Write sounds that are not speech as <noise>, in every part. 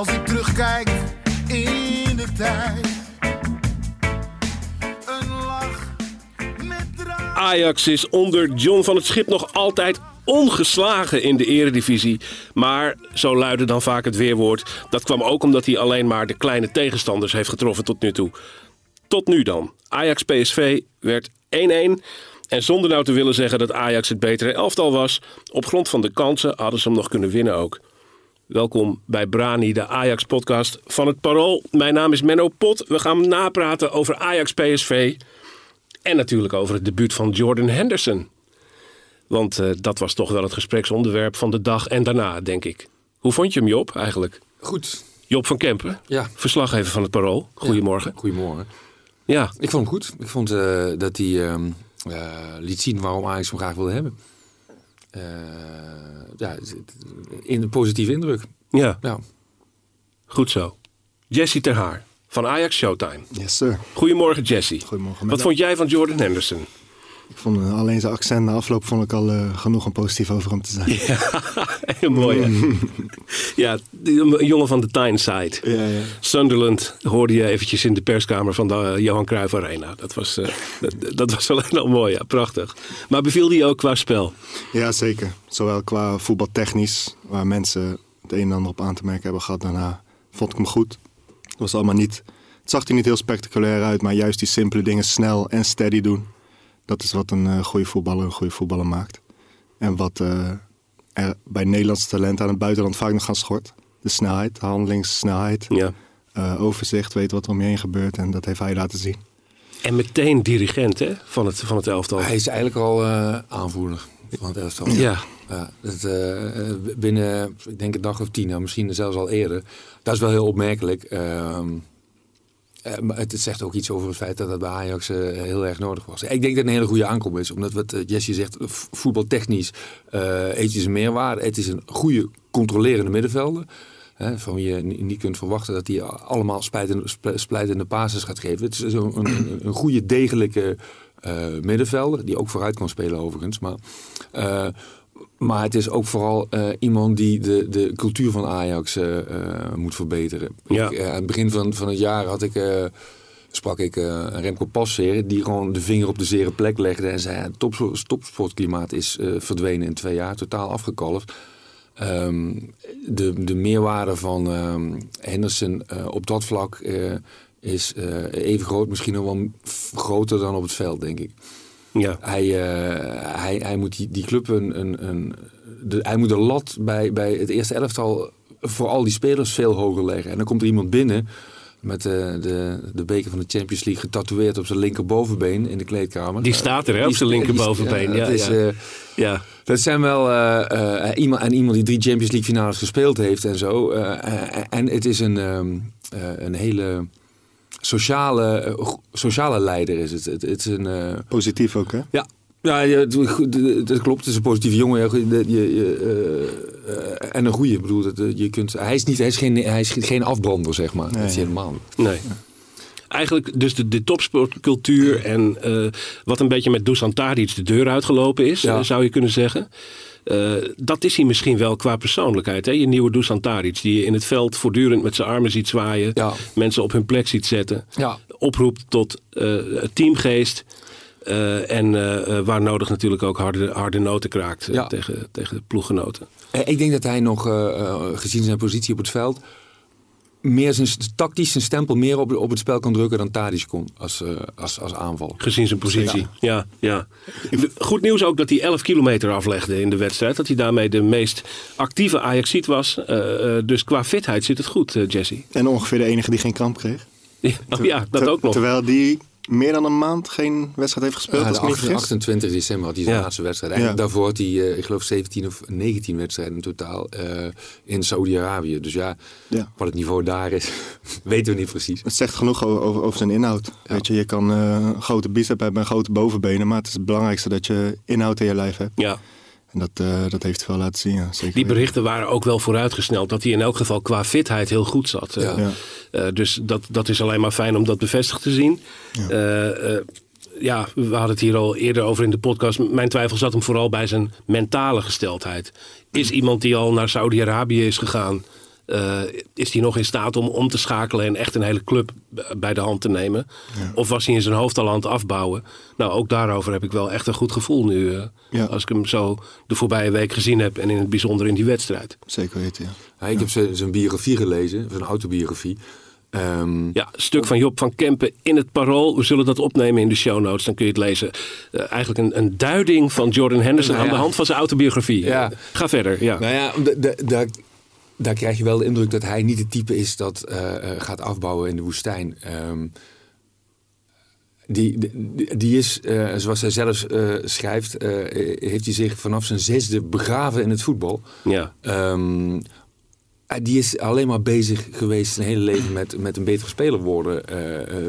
Als ik terugkijk in de tijd, een lach met. Ajax is onder John van het Schip nog altijd ongeslagen in de eredivisie. Maar zo luidde dan vaak het weerwoord. Dat kwam ook omdat hij alleen maar de kleine tegenstanders heeft getroffen tot nu toe. Tot nu dan. Ajax PSV werd 1-1. En zonder nou te willen zeggen dat Ajax het betere elftal was, op grond van de kansen hadden ze hem nog kunnen winnen ook. Welkom bij Brani, de Ajax-podcast van het Parool. Mijn naam is Menno Pot. We gaan napraten over Ajax PSV. En natuurlijk over het debuut van Jordan Henderson. Want eh, dat was toch wel het gespreksonderwerp van de dag en daarna, denk ik. Hoe vond je hem, Job, eigenlijk? Goed. Job van Kempen, Ja. verslaggever van het Parool. Goedemorgen. Ja, goedemorgen. Ja, Ik vond hem goed. Ik vond eh, dat hij ehm, eh, liet zien waarom Ajax hem graag wilde hebben. Eh, ja, in een positieve indruk. ja, Ja. goed zo. Jesse Terhaar van Ajax Showtime. Yes, sir. Goedemorgen, Jesse. Goedemorgen. Wat vond jij van Jordan Henderson? Ik vond eh, alleen zijn accent na afloop vond ik al eh, genoeg om positief over hem te zijn. <laughs> Heel mooi, hè? ja, die- een jongen van de Tyneside. Ja, ja. Sunderland hoorde je eventjes in de perskamer van de eh, Johan Cruijff Arena. Dat was, eh, dat, dat was <laughs> alleen al mooi, ja, prachtig. Maar beviel die ook qua spel? ja, zeker. Zowel qua voetbaltechnisch, waar mensen het een en ander op aan te merken hebben gehad. Daarna vond ik hem goed. Het was allemaal niet... Het zag er niet heel spectaculair uit, maar juist die simpele dingen snel en steady doen. Dat is wat een eh, goede voetballer een goede voetballer maakt. En wat eh, er bij Nederlandse talenten aan het buitenland vaak nog gaan schort. De snelheid, de handelingssnelheid, Ja. eh, overzicht, weet wat er om je heen gebeurt. En dat heeft hij laten zien. En meteen dirigent hè, van, het, van het elftal. Hij is eigenlijk al eh, aanvoerder van het elftal. Ja, Ja, dat, eh, binnen, ik denk een dag of tien, nou, misschien zelfs al eerder. Dat is wel heel opmerkelijk. Ehm, eh, maar het zegt ook iets over het feit dat dat bij Ajax eh, heel erg nodig was. Ik denk dat het een hele goede aankoop is. Omdat wat eh, Jesse zegt, voetbaltechnisch heeft hij zijn meerwaarde. Het is een goede controlerende middenvelder. Hè, van wie je ni- niet kunt verwachten dat hij allemaal splijtende, sp- splijtende passes gaat geven. Het is een, een, een goede, degelijke middenvelder. Die ook vooruit kan spelen overigens. Maar, maar het is ook vooral eh, iemand die de, de cultuur van Ajax eh, eh, moet verbeteren. Ja. Ik, aan het begin van, van het jaar had ik, sprak ik een Remco Pasveer... die gewoon de vinger op de zere plek legde en zei... het topsport- topsportklimaat is verdwenen in twee jaar, totaal afgekalfd. Ehm, de, de meerwaarde van ehm, Henderson op dat vlak is even groot, misschien nog wel groter dan op het veld, denk ik. Ja. Hij, eh, hij, hij moet die, die club een. een, een de, hij moet de lat bij, bij het eerste elftal voor al die spelers veel hoger leggen. En dan komt er iemand binnen met de, de, de beker van de Champions League getatoeëerd op zijn linkerbovenbeen in de kleedkamer. Die staat er, hè, op zijn linkerbovenbeen. Ja, het is, ja. eh, ja. dat zijn wel eh, eh, iemand, en iemand die drie Champions League finales gespeeld heeft en zo. eh, eh, en het is een, ehm, eh, een hele sociale, eh, sociale leider is het. Het, het is een... eh, Positief ook, hè? ja, ja, ja, het- goed, het- dat klopt. Het is een positieve jongen. De- je, je, eh, en een goede. Ik bedoel, dat, je kunt, hij, is niet, hij, is geen, hij is geen afbrander, zeg maar. dat is helemaal niet. Nee. Eigenlijk dus de, de topsportcultuur en eh, wat een beetje met Dusan Tadic de deur uitgelopen is, Ja. zou je kunnen zeggen. Eh, dat is hij misschien wel qua persoonlijkheid. Hè? Je nieuwe Dusan Tadic, die je in het veld voortdurend met zijn armen ziet zwaaien. Ja. Mensen op hun plek ziet zetten. Ja. Oproept tot eh, teamgeest. eh, en waar nodig natuurlijk ook harde, harde noten kraakt Ja. tegen, tegen ploeggenoten. Ik denk dat hij nog, gezien zijn positie op het veld, meer zijn tactisch zijn stempel meer op, op het spel kan drukken dan Tadic kon als, eh, als, als aanval. Gezien zijn positie. Ja, ja. Goed nieuws ook dat hij 11 kilometer aflegde in de wedstrijd. Dat hij daarmee de meest actieve Ajaxiet was. Eh, eh, dus qua fitheid zit het goed, Jesse. En ongeveer de enige die geen kramp kreeg. Ja, oh ja, dat Ter- ook nog. Terwijl die meer dan een maand geen wedstrijd heeft gespeeld. Ja, als de ik me niet 28, vergis. 28 december had hij zijn Ja. laatste wedstrijd. Eigenlijk Ja. daarvoor had hij, eh, ik geloof, 17 of 19 wedstrijden in totaal eh, in Saudi-Arabië. Dus ja, Ja. wat het niveau daar is, <laughs> weten we niet precies. Het zegt genoeg over, over, over zijn inhoud. Weet je, je kan eh, een grote bicep hebben en grote bovenbenen, maar het is het belangrijkste dat je inhoud in je lijf hebt. Ja. En dat, eh, dat heeft hij wel laten zien, ja. Zeker Die berichten waren ook wel vooruitgesneld dat hij in elk geval qua fitheid heel goed zat. Ja. Ja. Eh, dus dat, dat is alleen maar fijn om dat bevestigd te zien. Eh, eh, ja, we hadden het hier al eerder over in de podcast. Mijn twijfel zat hem vooral bij zijn mentale gesteldheid. Is iemand die al naar Saudi-Arabië is gegaan, eh, is hij nog in staat om om te schakelen en echt een hele club bij de hand te nemen? Of was hij in zijn hoofd al aan het afbouwen? Nou, ook daarover heb ik wel echt een goed gevoel nu. eh, Ja. Als ik hem zo de voorbije week gezien heb en in het bijzonder in die wedstrijd. Zeker weten, ja. Ja, ik heb zijn zijn biografie gelezen, zijn autobiografie. Ehm, Ja, een stuk van Job van Kempen in het Parool. We zullen dat opnemen in de show notes, dan kun je het lezen. Eh, eigenlijk een, een duiding van Jordan Henderson Nou aan de hand van zijn autobiografie. Ja. Ga verder, ja. Nou ja, de- de- daar, daar krijg je wel de indruk dat hij niet het type is dat eh, eh, gaat afbouwen in de woestijn. Ehm, die, die, die is, eh, zoals hij zelf schrijft, heeft hij zich vanaf zijn zesde begraven in het voetbal. ja. Eh, die is alleen maar bezig geweest zijn hele leven met, met een betere speler worden.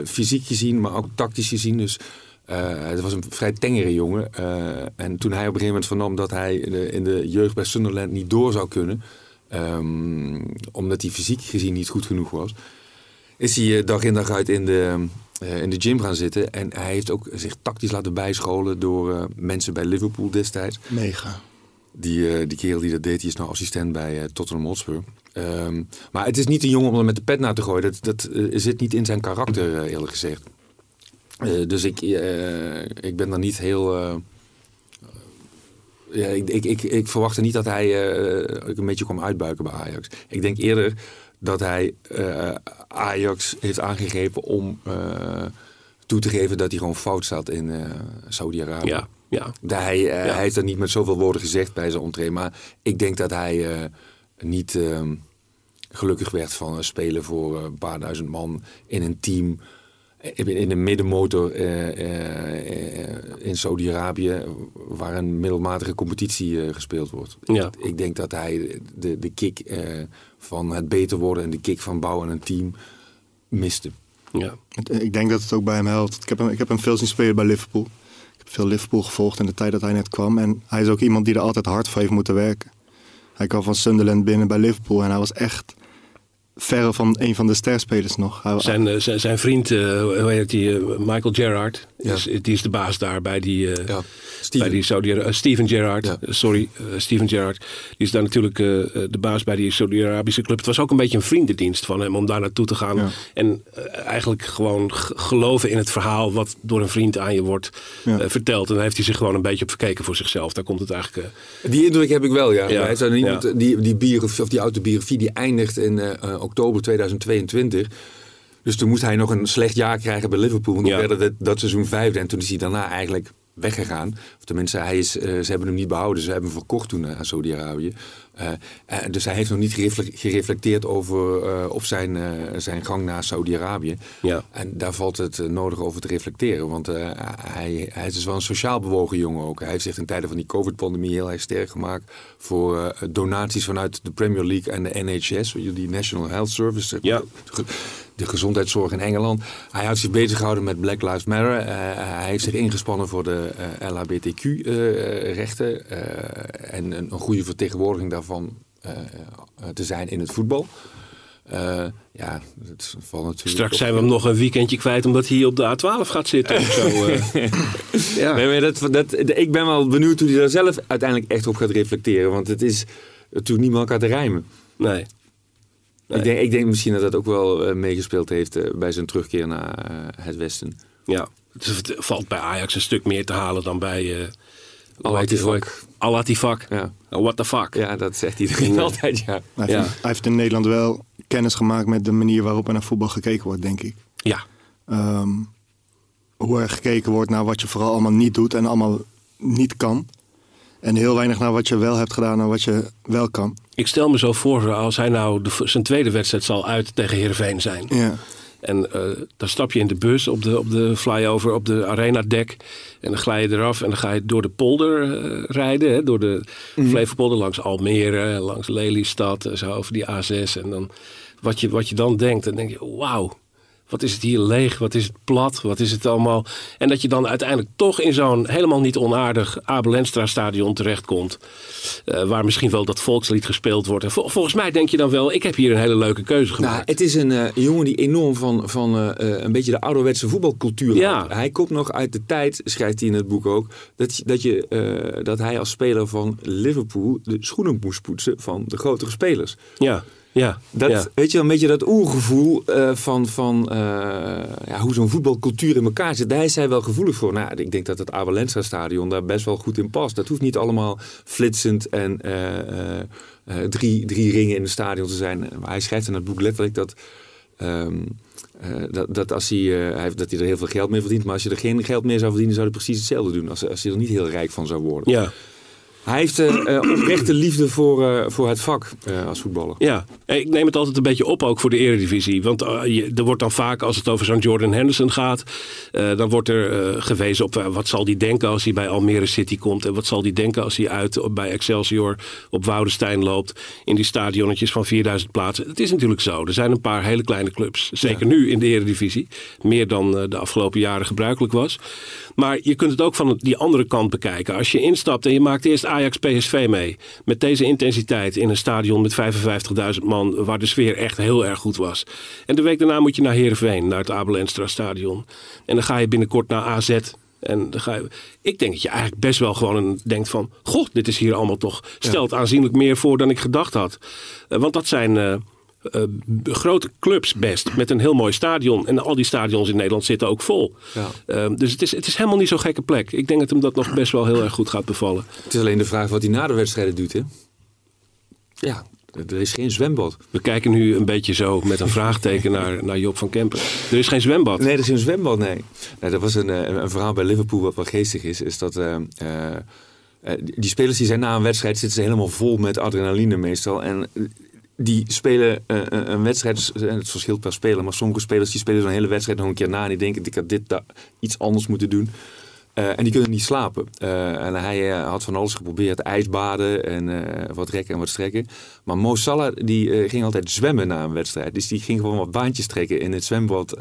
Fysiek gezien, maar ook tactisch gezien. Dus het was een vrij tengere jongen. En toen hij op een gegeven moment vernam dat hij in de, in de jeugd bij Sunderland niet door zou kunnen. Ehm, omdat hij fysiek gezien niet goed genoeg was. Is hij eh, dag in dag uit in de, eh, in de gym gaan zitten. En hij heeft ook zich tactisch laten bijscholen door eh, mensen bij Liverpool destijds. Mega. Die, eh, die kerel die dat deed, die is nou assistent bij Tottenham Hotspur. Ehm, maar het is niet een jongen om er met de pet naar te gooien. Dat, dat zit niet in zijn karakter, eerlijk gezegd. Dus ik, ik ben daar niet heel... ja, ik, ik, ik, ik verwachtte niet dat hij eh, een beetje kwam uitbuiken bij Ajax. Ik denk eerder dat hij eh, Ajax heeft aangegrepen om eh, toe te geven dat hij gewoon fout staat in Saudi-Arabië. Ja, hij, Ja. hij heeft dat niet met zoveel woorden gezegd bij zijn entree. Maar ik denk dat hij niet ehm, gelukkig werd van spelen voor een paar duizend man in een team. Eh, In een middenmotor eh, eh, in Saudi-Arabië, waar een middelmatige competitie eh, gespeeld wordt. Ja. Ik denk dat hij de, de kick eh, van het beter worden en de kick van bouwen een team miste. ja. Ik denk dat het ook bij hem helpt. Ik heb hem, ik heb hem veel zien spelen bij Liverpool. Ik heb veel Liverpool gevolgd in de tijd dat hij net kwam. En hij is ook iemand die er altijd hard voor heeft moeten werken. Hij kwam van Sunderland binnen bij Liverpool en hij was echt verre van een van de sterspelers nog. Zijn, eh, zijn, zijn vriend, eh, hoe heet die, eh, Michael Gerrard, Ja. is, die is de baas daar bij die, eh, Ja. Steven. bij die Saudi Steven Gerrard. Ja. sorry, Steven Gerrard. Die is daar natuurlijk de baas bij die Saudi-Arabische club. Het was ook een beetje een vriendendienst van hem om daar naartoe te gaan. Ja. En eigenlijk gewoon geloven in het verhaal wat door een vriend aan je wordt Ja. verteld. En daar heeft hij zich gewoon een beetje op verkeken voor zichzelf. Daar komt het eigenlijk... eh, Die indruk heb ik wel, ja. Hij die, die, biografie, of die autobiografie die eindigt in oktober 2022. Dus toen moest hij nog een slecht jaar krijgen bij Liverpool. Want Ja. toen werd het dat seizoen vijfde. En toen is hij daarna eigenlijk weggegaan. Of tenminste, hij is, eh, ze hebben hem niet behouden. Ze hebben hem verkocht toen eh, aan Saudi-Arabië. Eh, eh, dus hij heeft nog niet gerefle- gereflecteerd over eh, op zijn, zijn gang naar Saudi-Arabië. Ja. En daar valt het nodig over te reflecteren. Want hij, hij is dus wel een sociaal bewogen jongen ook. Hij heeft zich in tijden van die COVID-pandemie heel erg sterk gemaakt voor donaties vanuit de Premier League en de NHS, die National Health Service, Ja. de, ge- de gezondheidszorg in Engeland. Hij heeft zich bezig gehouden met Black Lives Matter. Hij heeft zich ingespannen voor de eh, LHBTQ-rechten en een, een goede vertegenwoordiging daarvan eh, eh, te zijn in het voetbal. Eh, ja, het valt natuurlijk. straks op- zijn we hem nog een weekendje kwijt omdat hij op de A12 gaat zitten. of zo, eh. <laughs> ja. Nee, maar dat, dat, ik ben wel benieuwd hoe hij daar zelf uiteindelijk echt op gaat reflecteren. Want het is natuurlijk niet meer elkaar te rijmen. Nee. Nee. Ik, denk, ik denk misschien dat dat ook wel meegespeeld heeft bij zijn terugkeer naar het Westen. Ja, het valt bij Ajax een stuk meer te halen dan bij... Al had hij vak. Al had hij vak. Ja. Oh, what the fuck. ja, dat zegt iedereen altijd, ja. hij, heeft, Ja. hij heeft in Nederland wel kennis gemaakt met de manier waarop er naar voetbal gekeken wordt, denk ik. Ja. Ehm, hoe er gekeken wordt naar wat je vooral allemaal niet doet en allemaal niet kan. En heel weinig naar wat je wel hebt gedaan en wat je wel kan. Ik stel me zo voor, als hij nou de, zijn tweede wedstrijd zal uit tegen Heerenveen zijn. Ja, En eh, dan stap je in de bus op de, op de flyover, op de arena dek. En dan glij je eraf en dan ga je door de polder eh, rijden. Hè, door de Mhm. Flevopolder, langs Almere, langs Lelystad. en Zo over die A6. En dan, wat, je, wat je dan denkt, dan denk je, wauw. Wat is het hier leeg? Wat is het plat? Wat is het allemaal? En dat je dan uiteindelijk toch in zo'n helemaal niet onaardig Abel Enstra stadion terechtkomt. eh, waar misschien wel dat volkslied gespeeld wordt. En vol- volgens mij denk je dan wel, ik heb hier een hele leuke keuze Nou, gemaakt. het is een eh, jongen die enorm van, van eh, een beetje de ouderwetse voetbalcultuur Ja. Hij komt nog uit de tijd, schrijft hij in het boek ook, dat, dat, je, dat hij als speler van Liverpool de schoenen moest poetsen van de grotere spelers. ja, ja, Dat, ja. Weet je, een beetje dat oergevoel eh, van, van eh, ja, hoe zo'n voetbalcultuur in elkaar zit. Daar is hij wel gevoelig voor. Nou, ik denk dat het Abelensa stadion daar best wel goed in past. Dat hoeft niet allemaal flitsend en eh, drie, drie ringen in het stadion te zijn. Maar hij schrijft in het boek letterlijk dat... ehm, eh, dat, dat, als hij, hij, dat hij er heel veel geld mee verdient. Maar als je er geen geld meer zou verdienen, zou hij precies hetzelfde doen. Als, als hij er niet heel rijk van zou worden. ja. Hij heeft eh, oprechte liefde voor, eh, voor het vak als voetballer. Ja, ik neem het altijd een beetje op ook voor de eredivisie. Want je, er wordt dan vaak, als het over zo'n Jordan Henderson gaat... dan wordt er gewezen op wat zal die denken als hij bij Almere City komt... en wat zal die denken als hij uit op- bij Excelsior op Woudenstein loopt... in die stadionnetjes van 4000 plaatsen. Het is natuurlijk zo, er zijn een paar hele kleine clubs. Zeker nu in de eredivisie. Meer dan de afgelopen jaren gebruikelijk was. Maar je kunt het ook van die andere kant bekijken. Als je instapt en je maakt eerst Ajax PSV mee. Met deze intensiteit in een stadion met 55.000 man. Waar de sfeer echt heel erg goed was. En de week daarna moet je naar Heerenveen. Naar het Abel Enstra stadion. En dan ga je binnenkort naar AZ. En dan ga je, ik denk dat je eigenlijk best wel gewoon denkt van... Goh, dit is hier allemaal toch... Stelt aanzienlijk meer voor dan ik gedacht had. Eh, want dat zijn... eh, eh, grote clubs best. Met een heel mooi stadion. En al die stadions in Nederland zitten ook vol. Ja. Eh, dus het is, het is helemaal niet zo'n gekke plek. Ik denk dat hem dat nog best wel heel erg goed gaat bevallen. Het is alleen de vraag wat hij na de wedstrijden doet, hè? Ja, er is geen zwembad. We kijken nu een beetje zo met een vraagteken naar, naar Job van Kempen. Er is geen zwembad. Nee, er is geen zwembad, nee. nee dat was een, eh, een verhaal bij Liverpool wat wel geestig is. Is dat eh, eh, eh, die spelers die zijn na een wedstrijd zitten ze helemaal vol met adrenaline meestal. En die spelen eh, een een wedstrijd, en het verschilt per speler, maar sommige spelers die spelen zo'n hele wedstrijd nog een keer na en die denken ik had dit da- iets anders moeten doen. Eh, en die kunnen niet slapen. Eh, en hij eh, had van alles geprobeerd. ijsbaden en wat rekken en wat strekken. Maar Mo Salah die, ging altijd zwemmen na een wedstrijd. Dus die ging gewoon wat baantjes trekken in het zwembad.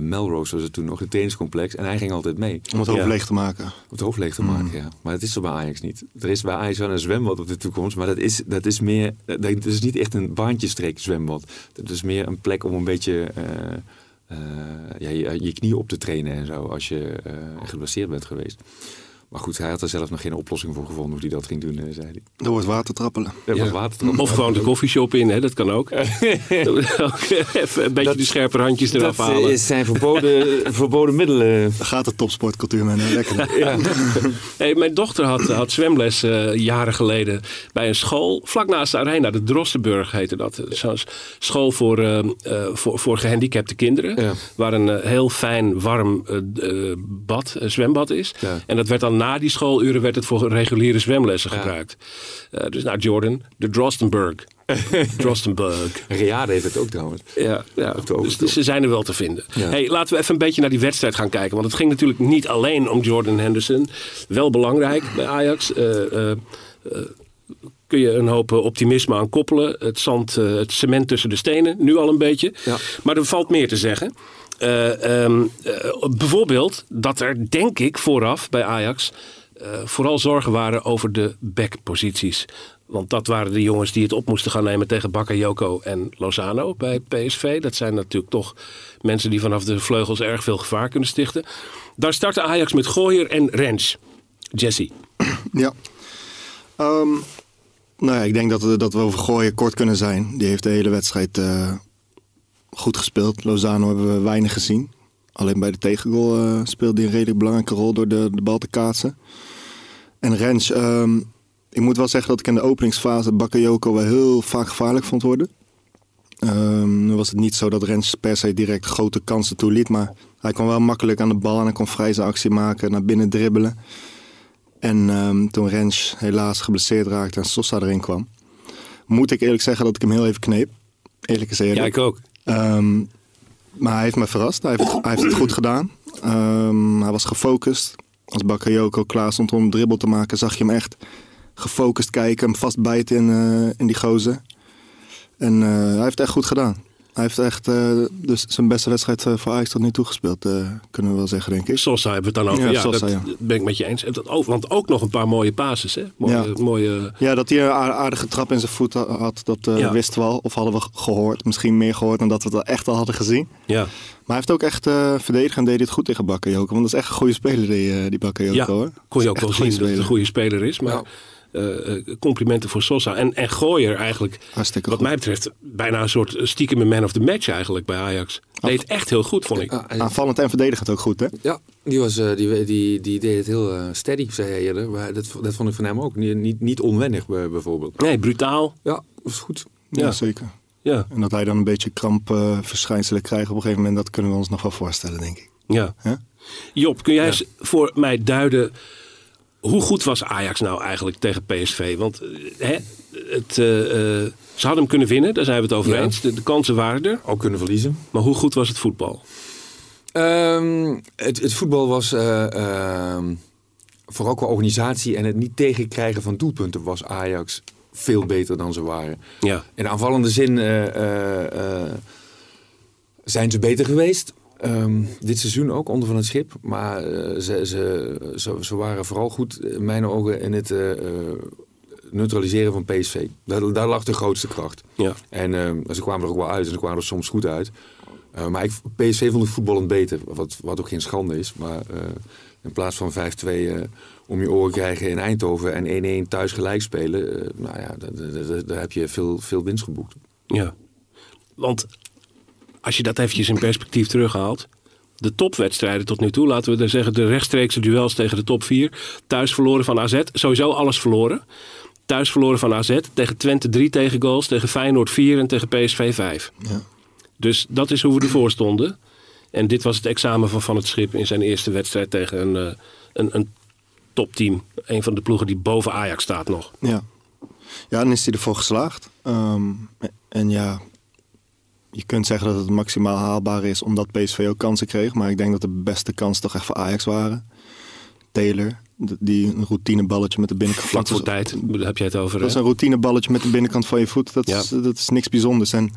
Melrose was het toen nog, het trainingscomplex. En hij ging altijd mee. Om het Ja. hoofd leeg te maken. Om het hoofd leeg te maken, ja. Maar dat is er bij Ajax niet. Er is bij Ajax wel een zwembad op de toekomst. Maar dat is, dat is meer... Dat dat is niet echt een baantjestrek zwembad. Dat is meer een plek om een beetje... eh, ja, je, je knieën op te trainen en zo. Als je eh geblesseerd bent geweest. Maar goed, hij had er zelf nog geen oplossing voor gevonden hoe hij dat ging doen, eh, zei hij. Er wordt water trappelen. Ja. water. Of gewoon de koffieshop in, hè? dat kan ook. <laughs> <laughs> Even een beetje Dat- de scherpe randjes eraf Dat eh, halen. is zijn verboden, <laughs> verboden middelen. Daar gaat de topsportcultuur met hè. lekker. Ja. Hey, mijn dochter had, had zwemles eh, jaren geleden bij een school vlak naast de arena. De Drostenburg heette dat. Zo'n school voor, eh, eh, voor, voor gehandicapte kinderen. Ja. Waar een eh, heel fijn, warm eh, eh, bad, eh, zwembad is. Ja. En dat werd dan na die schooluren werd het voor reguliere zwemlessen Ja. gebruikt. Eh, dus nou, Jordan, de Drostenburg. <laughs> Drostenburg. Reade heeft het ook trouwens. Ja, ja. Dus, dus ze zijn er wel te vinden. Ja. Hey, laten we even een beetje naar die wedstrijd gaan kijken. Want het ging natuurlijk niet alleen om Jordan Henderson. Wel belangrijk bij Ajax. Eh, kun je een hoop optimisme aan koppelen. Het zand, het cement tussen de stenen. Nu al een beetje. Ja. Maar er valt meer te zeggen. Eh, ehm, eh, bijvoorbeeld dat er, denk ik, vooraf bij Ajax... eh, vooral zorgen waren over de backposities. Want dat waren de jongens die het op moesten gaan nemen tegen Bakayoko en Lozano bij PSV. Dat zijn natuurlijk toch mensen die vanaf de vleugels erg veel gevaar kunnen stichten. Daar startte Ajax met Gooier en Rens. Jesse. Ja. Ehm, nou ja, ik denk dat, dat we over gooien kort kunnen zijn. Die heeft de hele wedstrijd goed gespeeld. Lozano hebben we weinig gezien. Alleen bij de tegengoal eh, speelde hij een redelijk belangrijke rol door de, de bal te kaatsen. En Rens, ehm, ik moet wel zeggen dat ik in de openingsfase Bakayoko wel heel vaak gevaarlijk vond worden. Ehm, was het niet zo dat Rens per se direct grote kansen toeliet. Maar hij kon wel makkelijk aan de bal en hij kon vrij zijn actie maken, naar binnen dribbelen. En ehm, toen Rens helaas geblesseerd raakte en Sosa erin kwam, moet ik eerlijk zeggen dat ik hem heel even kneep. Eerlijk eerlijk. Ja, ik ook. Ehm, Maar hij heeft me verrast. Hij heeft, het goed gedaan. Ehm, hij was gefocust. Als Bakayoko klaar stond om een dribbel te maken, zag je hem echt gefocust kijken. Hem vastbijten in, eh, in die gozer. En eh, hij heeft het echt goed gedaan. Hij heeft echt eh, dus zijn beste wedstrijd eh, voor Ajax tot nu toe gespeeld, eh, kunnen we wel zeggen, denk ik. Sosa hebben we het dan over. Ja, Ja, Sosa, dat ja. ben ik met je eens. En dat ook, want ook nog een paar mooie passes. Hè? Mooie, Ja. mooie, Ja, dat hij een aar- aardige trap in zijn voet ha- had, dat Ja. wisten we al. Of hadden we gehoord. Misschien meer gehoord dan dat we het echt al hadden gezien. ja. Maar hij heeft ook echt eh verdedigd en deed het goed tegen Bakayoko. Want dat is echt een goede speler, die, eh, die Bakayoko. Ja, hoor. kon je ook wel zien dat het een goede speler is. Maar complimenten voor Sosa. En, en Gooier eigenlijk, Hartstikke wat goed. mij betreft, bijna een soort stiekem man of the match eigenlijk bij Ajax. Deed echt heel goed, vond ik. Aanvallend en verdedigend ook goed, hè? Ja, die, was, eh, die, die, die deed het heel eh, steady, zei hij eerder. Maar dat, dat vond ik van hem ook. Niet, niet, niet onwennig bij- bijvoorbeeld. Nee, brutaal. Ja, was goed. Ja, Ja. zeker. Ja, En dat hij dan een beetje krampverschijnselen krijgt op een gegeven moment, dat kunnen we ons nog wel voorstellen, denk ik. ja. Ja? Job, kun jij eens voor mij duiden... Hoe goed was Ajax nou eigenlijk tegen PSV? Want eh, hè, het, eh, ze hadden hem kunnen winnen, daar zijn we het over Ja. eens. De, de kansen waren er. Ook kunnen verliezen. Maar hoe goed was het voetbal? Ehm, het, het voetbal was eh, ehm, vooral qua organisatie en het niet tegenkrijgen van doelpunten was Ajax veel beter dan ze waren. Ja, In aanvallende zin zijn ze beter geweest. Ehm, dit seizoen ook, onder van het schip. Maar eh, ze, ze, ze, ze waren vooral goed, in mijn ogen, in het eh, eh, neutraliseren van PSV. Daar, daar lag de grootste kracht. ja. En eh, ze kwamen er ook wel uit en ze kwamen er soms goed uit. Maar ik, PSV vond ik voetballend beter, wat, wat ook geen schande is. Maar in plaats van 5-2 eh, om je oren krijgen in Eindhoven en 1-1 thuis gelijk spelen, nou ja, daar heb je veel, veel winst geboekt. Ja, want als je dat eventjes in perspectief terughaalt. De topwedstrijden tot nu toe, laten we er zeggen de rechtstreekse duels tegen de top 4. Thuis verloren van AZ, sowieso alles verloren. Thuis verloren van AZ, tegen Twente 3 tegengoals, tegen Feyenoord 4 en tegen PSV 5. Ja. Dus dat is hoe we ervoor stonden. En dit was het examen van Van het Schip in zijn eerste wedstrijd tegen een, eh, een, een topteam. Een van de ploegen die boven Ajax staat nog. Ja. ja, dan is hij ervoor geslaagd. Ehm, en ja, je kunt zeggen dat het maximaal haalbaar is omdat PSV ook kansen kreeg. Maar ik denk dat de beste kansen toch echt voor Ajax waren. Taylor, die een routineballetje met de binnenkant. Vlak voor tijd, heb jij het over. Dat is een routineballetje met de binnenkant van je voet. Dat, is, dat is niks bijzonders. En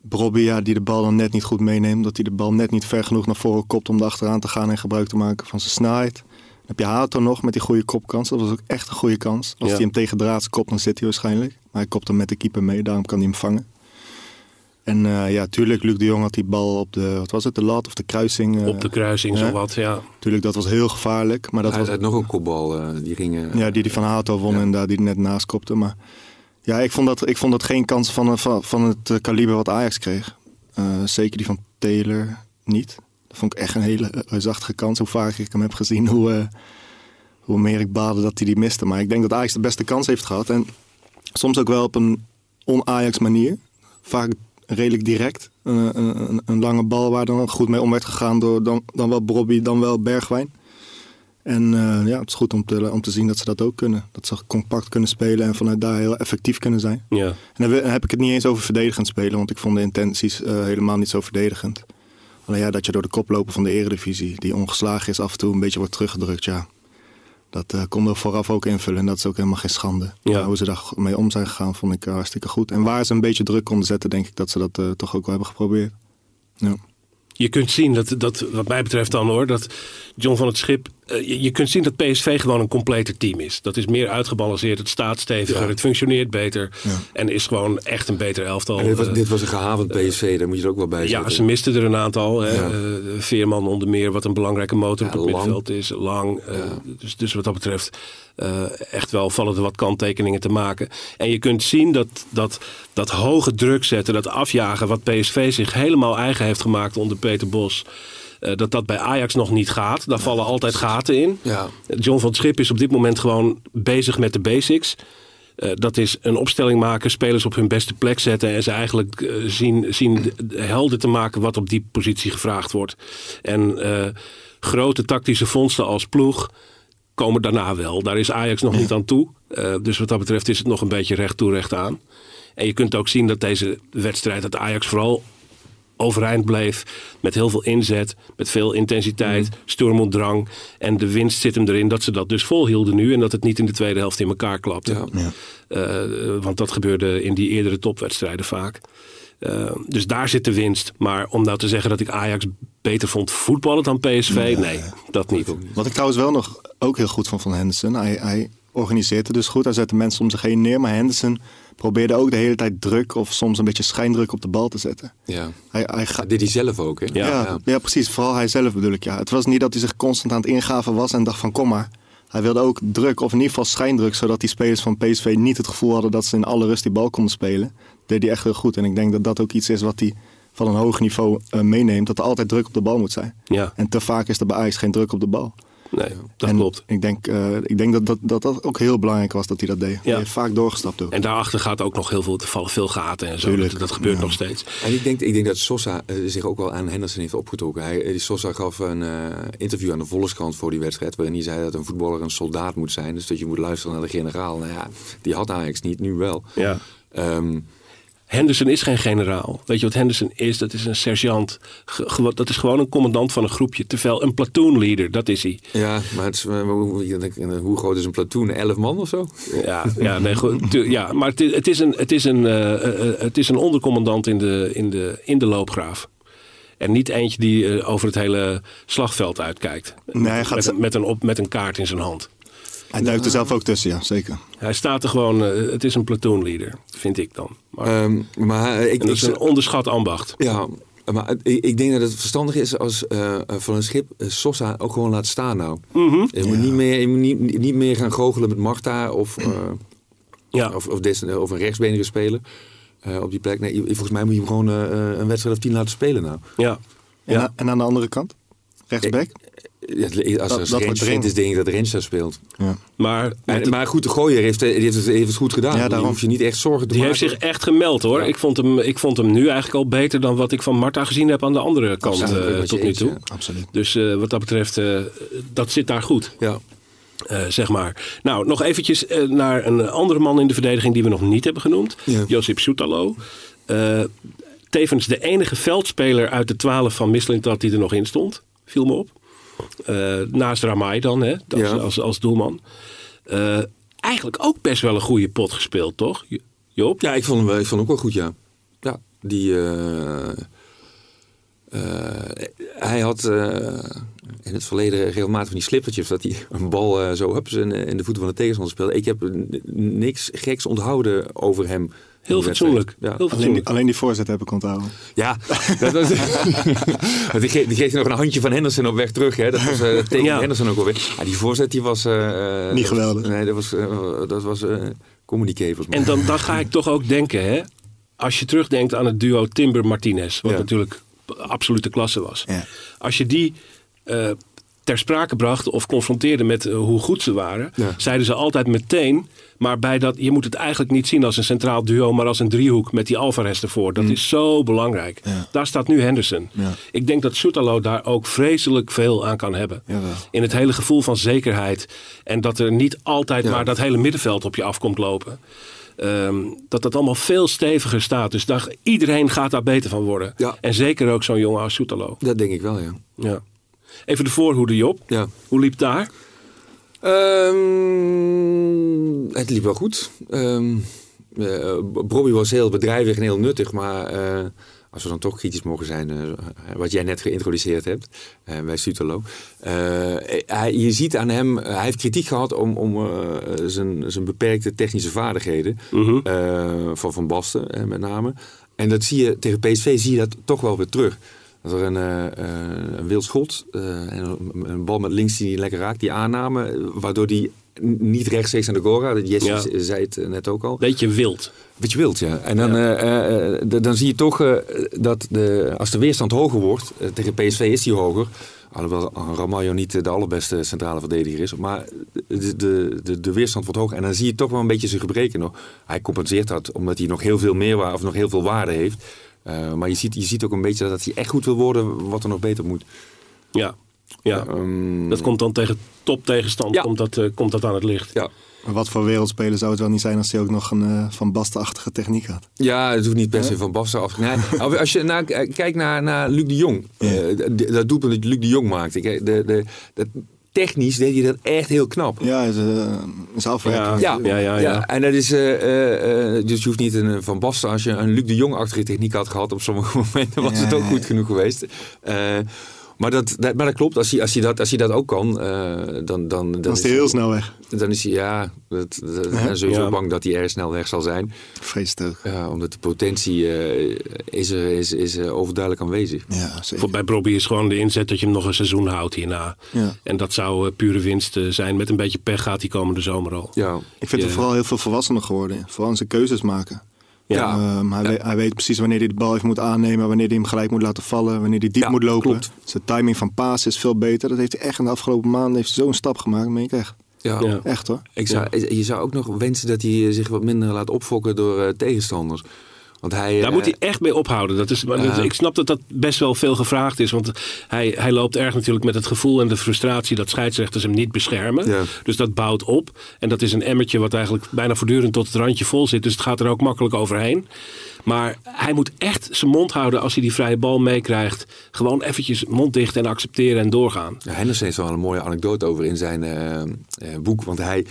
Brobby, ja, die de bal dan net niet goed meeneemt. Dat hij de bal net niet ver genoeg naar voren kopt om er achteraan te gaan en gebruik te maken van zijn snelheid. Dan heb je Hato nog met die goede kopkans. Dat was ook echt een goede kans. Als Ja. hij hem tegen draads kopt, dan zit hij waarschijnlijk. Maar hij kopt hem met de keeper mee, daarom kan hij hem vangen. En eh, ja, tuurlijk, Luc de Jong had die bal op de, wat was het, de lat of de kruising. eh, Op de kruising, ja. zo wat, ja. Tuurlijk, dat was heel gevaarlijk. Maar dat Hij was, had nog een kopbal, eh, die ging... eh, ja, die die van Hato won en daar die net naast kopte. Maar ja, ik vond dat, ik vond dat geen kans van, van, van het eh, kaliber wat Ajax kreeg. Eh, zeker die van Taylor niet. Dat vond ik echt een hele eh, reusachtige kans. Hoe vaak ik hem heb gezien, hoe, eh, hoe meer ik baalde dat hij die miste. Maar ik denk dat Ajax de beste kans heeft gehad. En soms ook wel op een on-Ajax manier. Vaak redelijk direct. Eh, een, een, een lange bal waar dan goed mee om werd gegaan door dan, dan wel Brobby, dan wel Bergwijn. En eh, ja, het is goed om te, om te zien dat ze dat ook kunnen. Dat ze compact kunnen spelen en vanuit daar heel effectief kunnen zijn. ja. En dan heb ik het niet eens over verdedigend spelen, want ik vond de intenties eh, helemaal niet zo verdedigend. Alleen ja, dat je door de koploper van de eredivisie, die ongeslagen is, af en toe een beetje wordt teruggedrukt, ja. Dat eh konden we vooraf ook invullen en dat is ook helemaal geen schande. Ja. Hoe ze daarmee om zijn gegaan, vond ik eh, hartstikke goed. En waar ze een beetje druk konden zetten, denk ik dat ze dat eh, toch ook wel hebben geprobeerd. Ja. Je kunt zien dat, dat, wat mij betreft dan hoor, dat John van het Schip. Eh, je, je kunt zien dat PSV gewoon een completer team is. Dat is meer uitgebalanceerd, het staat steviger, Ja. het functioneert beter. Ja. En is gewoon echt een beter elftal. en dit, was, Eh, dit was een gehavend PSV, daar moet je er ook wel bij ja, zetten. ze misten er een aantal. Ja. Eh, Veerman onder meer, wat een belangrijke motor Ja, op het middenveld is. Lang. eh, Ja. dus, dus wat dat betreft eh, echt wel vallen er wat kanttekeningen te maken. En je kunt zien dat, dat dat hoge druk zetten, dat afjagen... wat PSV zich helemaal eigen heeft gemaakt onder Peter Bos... eh, dat dat bij Ajax nog niet gaat. Daar vallen altijd gaten in. Ja, John van Schip is op dit moment gewoon bezig met de basics. Eh, dat is een opstelling maken, spelers op hun beste plek zetten en ze eigenlijk eh, zien, zien de- de- helder te maken wat op die positie gevraagd wordt. En grote tactische vondsten als ploeg komen daarna wel. Daar is Ajax nog niet aan toe. Dus wat dat betreft is het nog een beetje recht toe recht aan. En je kunt ook zien dat deze wedstrijd, dat Ajax vooral overeind bleef. Met heel veel inzet, met veel intensiteit, Mm. drang. En de winst zit hem erin dat ze dat dus volhielden nu. En dat het niet in de tweede helft in elkaar klapte. Ja. Ja. Eh, want dat gebeurde in die eerdere topwedstrijden vaak. Eh, dus daar zit de winst. Maar om nou te zeggen dat ik Ajax beter vond voetballen dan PSV, nee, dat niet. Wat ik trouwens wel nog ook heel goed vond van Henderson. Hij, hij organiseerde dus goed. Hij zette mensen om zich heen neer. Maar Henderson probeerde ook de hele tijd druk of soms een beetje schijndruk op de bal te zetten. Ja. Hij, hij ga- Dat deed hij zelf ook, hè? Ja. ja, ja. precies. Vooral hij zelf bedoel ik. Ja. Het was niet dat hij zich constant aan het ingaven was en dacht van kom maar. Hij wilde ook druk, of in ieder geval schijndruk, zodat die spelers van PSV niet het gevoel hadden dat ze in alle rust die bal konden spelen. deed hij echt heel goed. En ik denk dat dat ook iets is wat hij van een hoog niveau eh, meeneemt. Dat er altijd druk op de bal moet zijn. Ja, En te vaak is er bij Ajax geen druk op de bal. Nee, dat en klopt. Ik denk, eh, ik denk dat, dat, dat dat ook heel belangrijk was dat hij dat deed. Hij heeft vaak doorgestapt ook. En daarachter gaat ook nog heel veel, er vallen veel gaten en zo. Tuurlijk. Dat, dat gebeurt Ja. nog steeds. En ik denk, ik denk dat Sosa eh, zich ook wel aan Henderson heeft opgetrokken. Hij, die Sosa gaf een eh, interview aan de Volkskrant voor die wedstrijd... waarin hij zei dat een voetballer een soldaat moet zijn. Dus dat je moet luisteren naar de generaal. Nou ja, die had Ajax niet, nu wel. Ja. Ehm, Henderson is geen generaal. Weet je wat Henderson is? Dat is een sergeant. Ge- dat is gewoon een commandant van een groepje. Terwijl een platoonleader, dat is hij. ja, maar het is, eh, hoe, eh, hoe groot is een platoon? Elf man of zo? Ja, ja, nee, ja maar het is, het is een, het is een, eh, het is een ondercommandant in de, in, de, in de loopgraaf. En niet eentje die over het hele slagveld uitkijkt. Nee, hij gaat met, met, een op, met een kaart in zijn hand. Hij duikt er zelf ook tussen, ja, zeker. Hij staat er gewoon, eh, het is een platoonleader, vind ik dan. Maar, Ehm, maar eh, ik, en dat ik, is een onderschat ambacht. Ja, maar ik, ik denk dat het verstandig is als eh, van een schip Sosa ook gewoon laat staan nou. Mhm. Je moet, niet, meer, je moet niet, niet meer gaan goochelen met Marta of, eh, Ja, of, of, des, of een rechtsbenige speler eh, op die plek. Nee, volgens mij moet je hem gewoon een wedstrijd of tien laten spelen nou. ja. En, Ja. a- en aan de andere kant? Rechtsback? Ja, als Dat- er dat Rens dringend. is, denk ik dat Rens daar speelt. Ja. Maar En, maar goed, de gooier heeft, eh, die heeft, het, heeft het goed gedaan. Ja, daarom. hoef je niet echt zorgen te Die heeft maken. zich echt gemeld hoor. Ja. Ik, vond hem, ik vond hem nu eigenlijk al beter dan wat ik van Marta gezien heb aan de andere kant Absoluut, eh, tot nu toe. ja. Absoluut. Dus eh, wat dat betreft, eh, dat zit daar goed. Ja. eh, zeg maar. Nou, nog eventjes naar een andere man in de verdediging die we nog niet hebben genoemd. Ja. Josip Soetalo. Eh, tevens de enige veldspeler uit de twaalf van Mislintat die er nog in stond. Viel me op. Eh, naast Ramai dan, hè, als, Ja. als, als doelman. Eh, eigenlijk ook best wel een goede pot gespeeld, toch? Jo- Joop? Ja, ik vond, hem, ik vond hem ook wel goed, ja. Ja, die... eh, hij had in het verleden regelmatig van die slippertjes... dat hij een bal zo hups in, in de voeten van de tegenstander speelde. Ik heb niks geks onthouden over hem. Heel fatsoenlijk. Ja, Heel Alleen fatsoenlijk. alleen die voorzet heb ik onthouden. ja dat was, <laughs> die, ge- die geeft nog een handje van Henderson op weg terug. Hè. Dat was eh tegen Ja. Henderson ook alweer. Ja, die voorzet die was... eh, eh, Niet geweldig. Nee, dat was, eh, dat was eh communiqué volgens mij. En dan, dan ga ik toch ook denken, hè, als je terugdenkt aan het duo Timber-Martinez, wat Ja. natuurlijk absolute klasse was. Ja. Als je die eh, ter sprake bracht of confronteerde met hoe goed ze waren, Ja. zeiden ze altijd meteen. Maar bij dat, je moet het eigenlijk niet zien als een centraal duo, maar als een driehoek met die Alvarez ervoor. Dat is zo belangrijk. Ja. Daar staat nu Henderson. Ja. Ik denk dat Soetalo daar ook vreselijk veel aan kan hebben. In het hele gevoel van zekerheid. En dat er niet altijd maar dat hele middenveld op je afkomt lopen. Ehm, dat dat allemaal veel steviger staat. Dus daar, iedereen gaat daar beter van worden. En zeker ook zo'n jongen als Soetalo. Dat denk ik wel, ja. Ja. Even de voorhoede, Job. Hoe liep daar? Het liep wel goed. Bobby was heel bedrijvig en heel nuttig, maar eh, als we dan toch kritisch mogen zijn, eh, wat jij net geïntroduceerd hebt bij Sutalo. eh, hij, je ziet aan hem, hij heeft kritiek gehad om, om zijn, zijn beperkte technische vaardigheden eh, van Van Basten met name. En dat zie je tegen PSV zie je dat toch wel weer terug. Dat er een, een wild schot, en een, bal met links die niet lekker raakt, die aanname, waardoor die niet rechtstreeks aan de gaat. Jesse Ja. zei het eh, net ook al. Beetje wild. Beetje wild, ja. En dan, eh, eh, dan zie je toch dat de, als de weerstand hoger wordt, tegen PSV is die hoger. Alhoewel Ramaljo niet de allerbeste centrale verdediger is. Maar de, de, de, de weerstand wordt hoger. En dan zie je toch wel een beetje zijn gebreken nog. Hij compenseert dat omdat hij nog heel veel meerwaarde of nog heel veel waarde heeft. Maar je ziet, je ziet ook een beetje dat hij echt goed wil worden wat er nog beter moet. Ja. Ja. Ehm, Dat komt dan tegen top tegenstand Ja. komt, dat, eh, komt dat aan het licht. Ja. Maar wat voor wereldspeler zou het wel niet zijn als hij ook nog een eh, Van Basten-achtige techniek had. Ja, het hoeft niet per se van Basten af. Nee, <laughs> als je naar, kijkt naar, naar Luc de Jong, eh, dat doelpunt dat Luc de Jong maakt. Ik, de, de, dat, technisch deed hij dat echt heel knap. Ja, is, eh, is afwerking. Ja. Ja, ja, ja. En dat is, eh, eh, eh, dus je hoeft niet een Van Basten. Als je een Luc de Jong-achtige techniek had gehad op sommige <laughs> momenten, was Ja, het ook goed genoeg geweest. Eh, maar, dat, dat, maar dat klopt, als hij, als hij, dat, als hij dat ook kan, eh, dan, dan, dan, Dan is hij heel snel weg. Dan is hij, ja, dat, dat, ben sowieso Ja. bang dat hij erg snel weg zal zijn. Vrees ook. Ja, omdat de potentie eh, is, er, is, is eh, overduidelijk aanwezig. Ja, zeker. Voor, bij Bobby is gewoon de inzet dat je hem nog een seizoen houdt hierna. Ja. En dat zou eh, pure winst eh, zijn. Met een beetje pech gaat hij komende zomer al. Ja, Ik vind Ja. hem vooral heel veel volwassener geworden. Vooral in zijn keuzes maken. Ja. Ehm, hij, weet, hij weet precies wanneer hij de bal even moet aannemen, wanneer hij hem gelijk moet laten vallen, wanneer hij diep Ja, moet lopen. klopt. Zijn timing van paas is veel beter. Dat heeft hij echt in de afgelopen maanden heeft zo'n stap gemaakt. Meen ik echt. ja. Ja. Echt hoor. Ik zou, Je zou ook nog wensen dat hij zich wat minder laat opfokken door eh, tegenstanders. Want hij, Daar eh, moet hij echt mee ophouden. Dat is, ik snap dat dat best wel veel gevraagd is. Want hij, hij loopt erg natuurlijk met het gevoel en de frustratie dat scheidsrechters hem niet beschermen. Dus dat bouwt op. En dat is een emmertje wat eigenlijk bijna voortdurend tot het randje vol zit. Dus het gaat er ook makkelijk overheen. Maar hij moet echt zijn mond houden als hij die vrije bal meekrijgt. Gewoon eventjes mond dicht en accepteren en doorgaan. Ja, Henderson heeft wel een mooie anekdote over in zijn eh, eh, boek. Want hij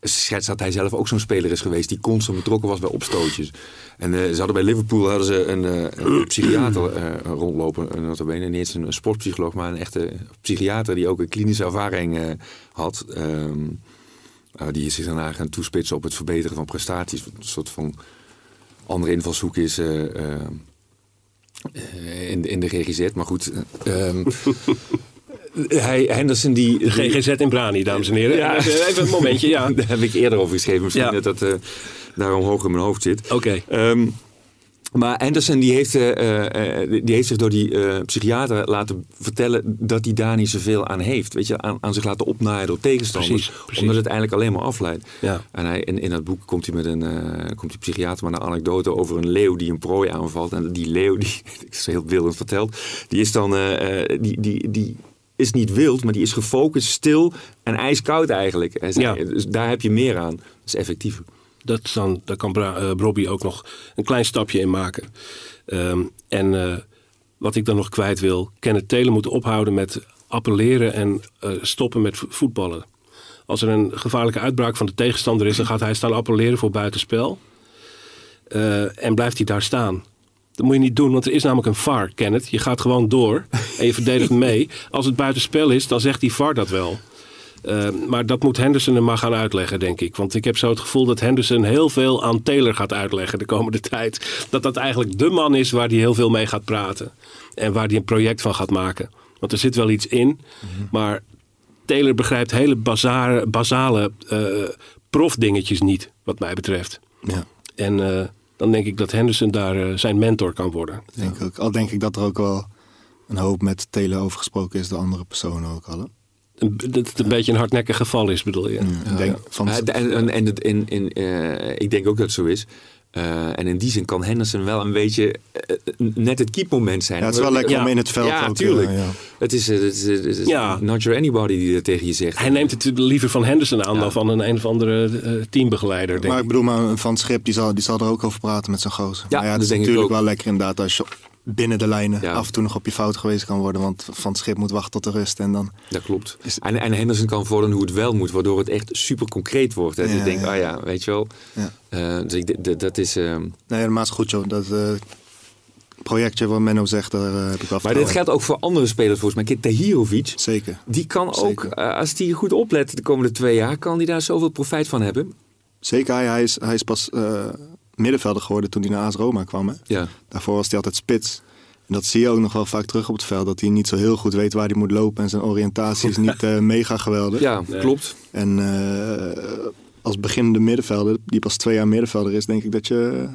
schetst dat hij zelf ook zo'n speler is geweest die constant betrokken was bij opstootjes. En eh, ze hadden bij Liverpool hadden ze een, eh, een <clears throat> psychiater eh, rondlopen. Notabene. Niet eens een sportpsycholoog, maar een echte psychiater die ook een klinische ervaring had. Ehm, eh, die is zich daarna gaan toespitsen op het verbeteren van prestaties. Een soort van andere invalshoek is in, in de GGZ. Maar goed, eh, ehm, <laughs> hij, Henderson die... GGZ in Brani, dames en heren. Ja. Even een momentje, ja. <laughs> Daar heb ik eerder over geschreven. Misschien Ja. dat dat eh, daarom hoog in mijn hoofd zit. Oké. Ehm, maar Anderson die heeft, eh, eh, die heeft zich door die psychiater laten vertellen dat hij daar niet zoveel aan heeft. Weet je, aan, aan zich laten opnaaien door tegenstanders. Precies, precies. Omdat het eigenlijk alleen maar afleidt. Ja. En hij, in, in dat boek komt hij met een komt die psychiater met een anekdote over een leeuw die een prooi aanvalt. En die leeuw, die <laughs> ik is heel beeldend verteld, die is dan die, die, die is niet wild, maar die is gefocust, stil en ijskoud eigenlijk. En Ja. Dus daar heb je meer aan. Dat is effectiever. Dat is dan, daar kan Bra- eh, Robbie ook nog een klein stapje in maken. Ehm, en eh, wat ik dan nog kwijt wil, Kenneth Taylor moet ophouden met appelleren en eh, stoppen met vo- voetballen. Als er een gevaarlijke uitbraak van de tegenstander is, dan gaat hij staan appelleren voor buitenspel. En blijft hij daar staan. Dat moet je niet doen, want er is namelijk een VAR, Kenneth. Je gaat gewoon door en je verdedigt mee. Als het buitenspel is, dan zegt die VAR dat wel. Uh, maar dat moet Henderson hem maar gaan uitleggen, denk ik. Want ik heb zo het gevoel dat Henderson heel veel aan Taylor gaat uitleggen de komende <laughs> tijd. Dat dat eigenlijk de man is waar hij heel veel mee gaat praten. En waar hij een project van gaat maken. Want er zit wel iets in. Maar Taylor begrijpt hele bazare, basale uh, profdingetjes niet, wat mij betreft. Ja. En uh, dan denk ik dat Henderson daar uh, zijn mentor kan worden. Denk ook. Al denk ik dat er ook wel een hoop met Taylor over gesproken is, de andere personen ook al. Dat het een beetje een hardnekkig geval is, bedoel je? Denk van... en en, en het, in, in, uh, ik denk ook dat het zo is. Uh, en in die zin kan Henderson wel een beetje uh, net het keepmoment zijn. Ja, het is wel lekker ja. om in het veld ja, ook... tuurlijk. ja. Het is, het is, het is Ja. not your anybody die dat tegen je zegt. Hij neemt het liever van Henderson aan Ja. dan van een een of andere uh, teambegeleider, denk Maar ik bedoel, maar Van Schip die zal, die zal er ook over praten met zijn gozer. Ja, maar ja, dat is denk ik natuurlijk ook. wel lekker inderdaad als je binnen de lijnen Ja. af en toe nog op je fout geweest kan worden. Want Van Schip moet wachten tot de rust en dan... Dat klopt. Is- En, en Henderson kan vorderen hoe het wel moet, waardoor het echt super concreet wordt. Hè. Dus Ja, ik denk, ja. ah ja, weet je wel. Ja. Eh, dus ik, dat is... ehm, Nee, helemaal is goed joh. Dat eh, projectje wat Menno zegt, daar eh, heb ik wel maar dit geldt ook voor andere spelers volgens mij. Kijk, Tahirovic. Zeker. die kan ook, als hij goed oplet de komende twee jaar, kan hij daar zoveel profijt van hebben. Zeker, hij, hij, is, hij is pas middenvelder geworden toen hij naar AS Roma kwam. Hè? Ja. Daarvoor was hij altijd spits. En dat zie je ook nog wel vaak terug op het veld. Dat hij niet zo heel goed weet waar hij moet lopen. En zijn oriëntatie is niet <laughs> eh, mega geweldig. Ja, Nee. klopt. En eh, als beginnende middenvelder, die pas twee jaar middenvelder is, denk ik dat je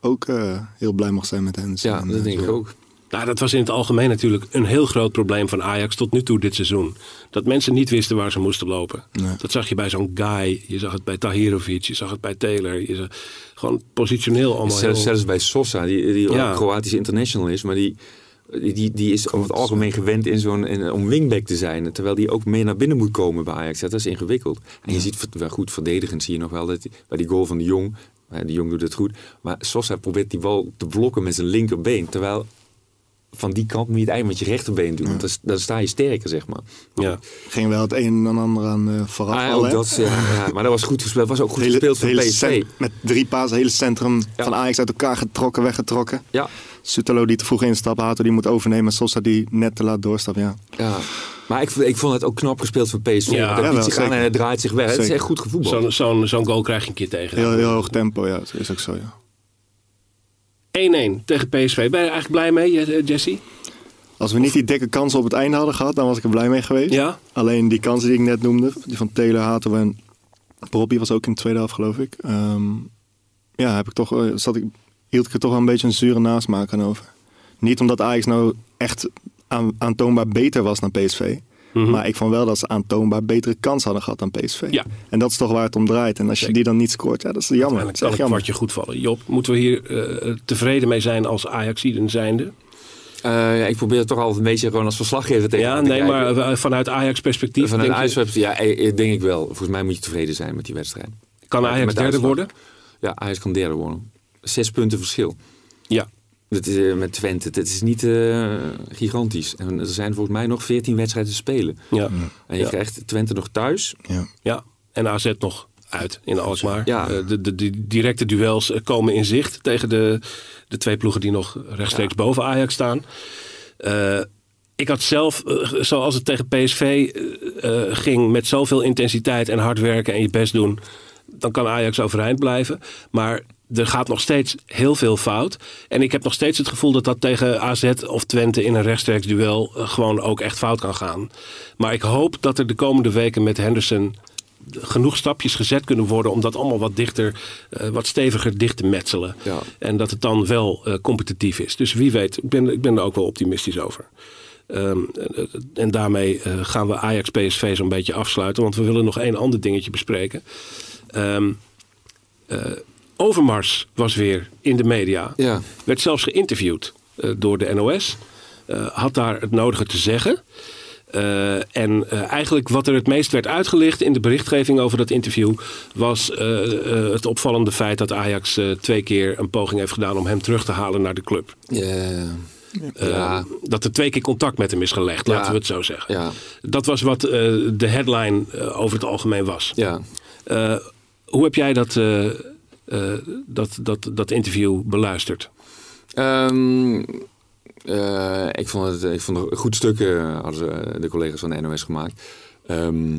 ook eh, heel blij mag zijn met hen. Ja, dat denk ik ook. Nou, dat was in het algemeen natuurlijk een heel groot probleem van Ajax tot nu toe dit seizoen. Dat mensen niet wisten waar ze moesten lopen. Nee. Dat zag je bij zo'n Guy, je zag het bij Tahirovic, je zag het bij Taylor. Je zag, gewoon positioneel allemaal Zelfs, heel... zelfs bij Sosa, die, die Ja. ook Kroatisch international is, maar die Die, die is over het algemeen gewend in zo'n, in, om wingback te zijn. Terwijl die ook meer naar binnen moet komen bij Ajax. Dat is ingewikkeld. En je ziet wel goed verdedigend zie je nog wel dat die- bij die goal van de Jong. eh, De Jong doet het goed. Maar Sosa probeert die bal te blokken met zijn linkerbeen. Terwijl van die kant moet je het eigenlijk met je rechterbeen doen. Want dan, dan sta je sterker, zeg maar. Ja. Ging wel het een en ander aan eh, vooraf. Ah, ja, al, ook hè? dat, ja, ja, maar dat was goed gespeeld. was ook goed hele, gespeeld van PSV. met drie paas, het hele centrum Ja. van Ajax uit elkaar getrokken, weggetrokken. Ja, Sutalo die te vroeg instapt, Hato die moet overnemen. Sosa die net te laat doorstappen, ja. ja. Maar ik, ik vond het ook knap gespeeld van PSV. Ja, ja, biedt zich aan en hij draait zich weg. Het is echt goed gevoetbald. Zo'n zo'n zo'n goal krijg je een keer tegen. Heel, heel hoog tempo, ja. Dat is ook zo, ja. 1-1 tegen PSV. Ben je er eigenlijk blij mee, eh, Jesse? Als we niet die dikke kansen op het einde hadden gehad, dan was ik er blij mee geweest. Ja? Alleen die kansen die ik net noemde, die van Taylor, Hato en Bobby was ook in de tweede helft, geloof ik. Ehm, ja, heb ik toch, eh, zat ik, hield ik er toch wel een beetje een zure nasmaak aan over. Niet omdat Ajax nou echt aan, aantoonbaar beter was dan PSV. Maar ik vond wel dat ze aantoonbaar betere kans hadden gehad dan PSV. Ja. En dat is toch waar het om draait. En als je die dan niet scoort, ja, dat is jammer. Dat is echt jammer. kwartje goed vallen. Job, moeten we hier eh, tevreden mee zijn als Ajaxiden zijnde? Eh, ja, ik probeer het toch altijd een beetje gewoon als verslaggever tegen Ja, te nee, kijken. maar eh, vanuit Ajax perspectief Vanuit denk je- Ajax, ja, denk ik wel. Volgens mij moet je tevreden zijn met die wedstrijd. kan Ajax derde uitslag. worden? Ja, Ajax kan derde worden. Zes punten verschil. Ja. Dat is, eh, met Twente. Dat is niet eh, gigantisch. En er zijn volgens mij nog 14 wedstrijden te spelen. Ja. En je Ja. krijgt Twente nog thuis. Ja. ja. En AZ nog uit in Alkmaar. Ja. Eh, de, de, de directe duels komen in zicht tegen de, de twee ploegen die nog rechtstreeks boven Ajax staan. Eh, ik had zelf, zoals het tegen PSV ging, met zoveel intensiteit en hard werken en je best doen, dan kan Ajax overeind blijven. Maar er gaat nog steeds heel veel fout. En ik heb nog steeds het gevoel dat dat tegen AZ of Twente in een rechtstreeks duel eh, gewoon ook echt fout kan gaan. Maar ik hoop dat er de komende weken met Henderson genoeg stapjes gezet kunnen worden om dat allemaal wat dichter, eh, wat steviger dicht te metselen. Ja. En dat het dan wel eh, competitief is. Dus wie weet, ik ben, ik ben er ook wel optimistisch over. Ehm, en- daarmee gaan we Ajax PSV zo'n beetje afsluiten. Want we willen nog één ander dingetje bespreken. Ehm, eh, Overmars was weer in de media. Ja. Werd zelfs geïnterviewd eh, door de NOS. Eh, had daar het nodige te zeggen. Eh, en eigenlijk wat er het meest werd uitgelicht in de berichtgeving over dat interview was het opvallende feit dat Ajax twee keer een poging heeft gedaan om hem terug te halen naar de club. Ja. Dat er twee keer contact met hem is gelegd, Ja. laten we het zo zeggen. Ja. Dat was wat de headline over het algemeen was. Ja. Hoe heb jij dat, dat, dat, dat interview beluisterd? Ehm, eh, ik, vond het, ik vond het een goed stuk, eh, hadden de collega's van de NOS gemaakt. Ehm,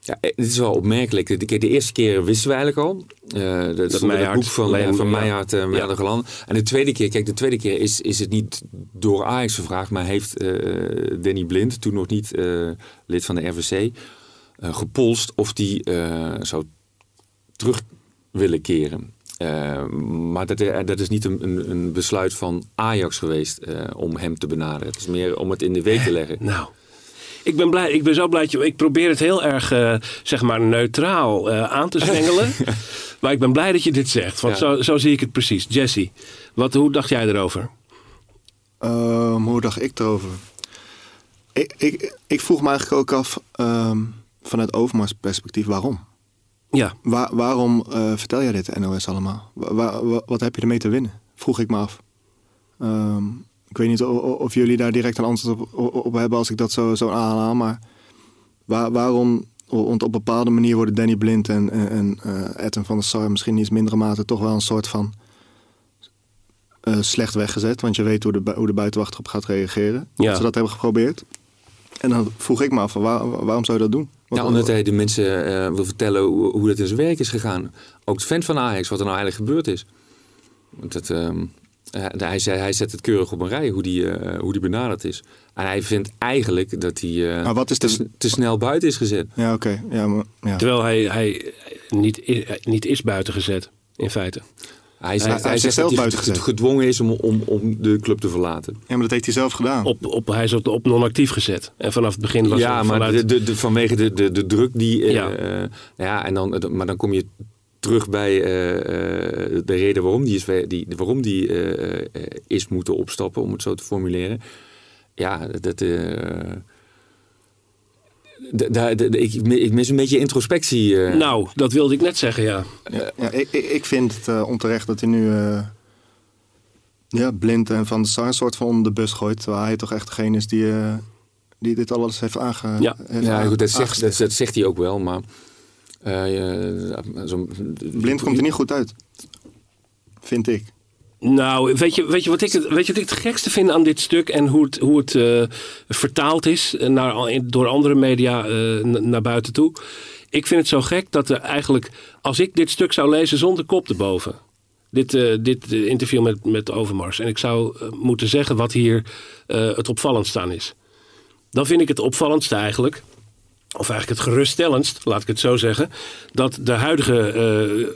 ja, eh, het is wel opmerkelijk. De, de, eerste keer wisten we eigenlijk al. Eh dat in het boek van, ja, van ja. Meijaard en Ja. ja. Geland. En de tweede keer, kijk, de tweede keer is, is het niet door Ajax gevraagd, maar heeft eh, Danny Blind, toen nog niet eh, lid van de RVC, eh, gepolst of die eh, zou terug willen keren. Eh, maar dat, eh, dat is niet een, een, een besluit van Ajax geweest eh, om hem te benaderen. Het is meer om het in de week te leggen. Nou, ik ben, blij, ik ben zo blij. dat je- Ik probeer het heel erg, eh, zeg maar, neutraal eh, aan te zwengelen. <laughs> maar ik ben blij dat je dit zegt. Want Ja. zo, zo zie ik het precies. Jesse, wat, hoe dacht jij erover? Ehm, hoe dacht ik erover? Ik, ik, ik vroeg me eigenlijk ook af, ehm, vanuit Overmars perspectief, waarom? Ja, Waar, waarom eh, vertel jij dit NOS allemaal? Wa- wa- wa- wat heb je ermee te winnen? Vroeg ik me af. Ehm, ik weet niet o- o- of jullie daar direct een antwoord op, op, op hebben als ik dat zo, zo aanhaal. Maar waar, waarom, want op een bepaalde manier worden Danny Blind en, en, en eh, van der Sar misschien in iets mindere mate toch wel een soort van eh, slecht weggezet. Want je weet hoe de, hoe de buitenwacht erop gaat reageren. Ja. Dat ze dat hebben geprobeerd. En dan vroeg ik me af, waar- waarom zou je dat doen? Wat- Ja, omdat hij de mensen eh, wil vertellen hoe, hoe dat in zijn werk is gegaan. Ook de fan van Ajax, wat er nou eigenlijk gebeurd is. Want het, ehm, eh, hij, zei, hij zet het keurig op een rij, hoe die, eh, hoe die benaderd is. En hij vindt eigenlijk dat hij eh, Maar wat is te, de- s- te snel buiten is gezet. Ja, oké. Ja, maar, ja. terwijl hij, hij niet, niet is buiten gezet, in feite. Hij, hij hij zegt dat hij gedwongen is om, om, om de club te verlaten. ja, maar dat heeft hij zelf gedaan. Op, op, hij is op, op non-actief gezet. En vanaf het begin was ja, maar vanuit... de, de, de- vanwege de, de, de druk die... eh, Ja. eh, ja, en dan, maar dan kom je terug bij eh, eh, de reden waarom die is, die, waarom die eh, eh, is moeten opstappen, om het zo te formuleren. Ja, dat. Ik, ik mis een beetje introspectie. eh. Nou, dat wilde ik net zeggen, ja. Ja, ik, ik, ik vind het eh, onterecht dat hij nu eh, ja, blind en van de Sar soort van onder de bus gooit. Terwijl hij toch echt degene is die, eh, die dit alles heeft aange... Ja. heeft ja, goed, dat, zegt, dat, dat zegt hij ook wel, maar. eh, ja, Blind komt er niet goed uit. Vind ik. Nou, weet je, weet, je wat ik, het- weet je ik het gekste vind aan dit stuk en hoe het, hoe het eh, vertaald is naar, door andere media eh, naar buiten toe? Ik vind het zo gek dat er eigenlijk, als ik dit stuk zou lezen zonder kop erboven, dit, eh, dit eh, interview met, met Overmars, en ik zou eh, moeten zeggen wat hier eh, het opvallendst aan is, dan vind ik het opvallendste eigenlijk of eigenlijk het geruststellendst, laat ik het zo zeggen, dat de huidige eh,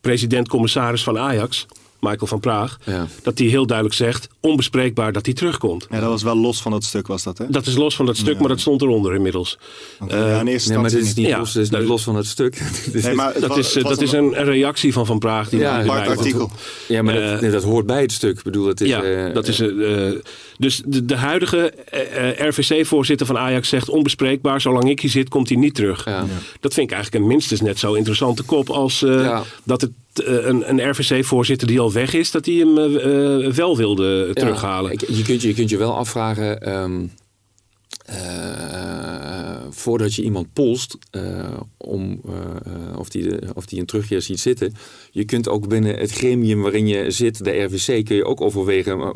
president-commissaris van Ajax, Michael van Praag, Ja. dat hij heel duidelijk zegt, onbespreekbaar dat hij terugkomt. Ja, dat was wel los van dat stuk, was dat, hè? Dat is los van dat stuk, maar dat stond eronder inmiddels. Want, ja, in eerste Nee, maar dit is niet, Ja, los, dit is niet los van het stuk. <laughs> Nee, maar het Dat is, het eh, dat is een, een reactie van Van Praag. Die Ja, een apart artikel. ja, maar dat, eh, nee, dat hoort bij het stuk. Ik bedoel, het is, ja, eh, dat is eh, eh, dus de, de huidige eh, eh, RVC-voorzitter van Ajax zegt onbespreekbaar. Zolang ik hier zit, komt hij niet terug. Ja. Dat vind ik eigenlijk een minstens net zo interessante kop als eh, Ja. dat het eh, een, een RVC-voorzitter die al weg is, dat hij hem eh, eh, wel wilde terughalen. je, kunt je, je kunt je wel afvragen. ehm, eh, voordat je iemand polst eh, om, eh, of, die de, of die een terugkeer ziet zitten. Je kunt ook binnen het gremium waarin je zit, de RVC, kun je ook overwegen.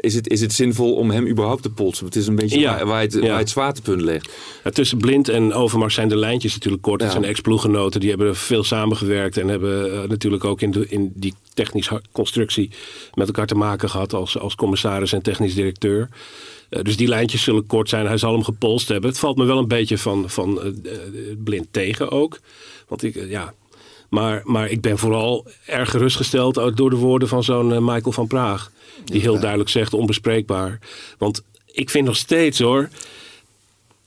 Is het, is het zinvol om hem überhaupt te polsen? Het is een beetje Ja, waar, waar, het, ja. waar het zwaartepunt ligt. Ja, tussen Blind en Overmars zijn de lijntjes natuurlijk kort. Het zijn ex-ploeggenoten, die hebben veel samengewerkt en hebben natuurlijk ook in, de, in die technische constructie met elkaar te maken gehad als, als commissaris en technisch directeur. Eh, dus die lijntjes zullen kort zijn. Hij zal hem gepolst hebben. Het valt me wel een beetje van, van eh, eh, Blind tegen ook. Want ik, ja. Maar, maar ik ben vooral erg gerustgesteld door de woorden van zo'n Michael van Praag. Die heel duidelijk zegt onbespreekbaar. Want ik vind nog steeds hoor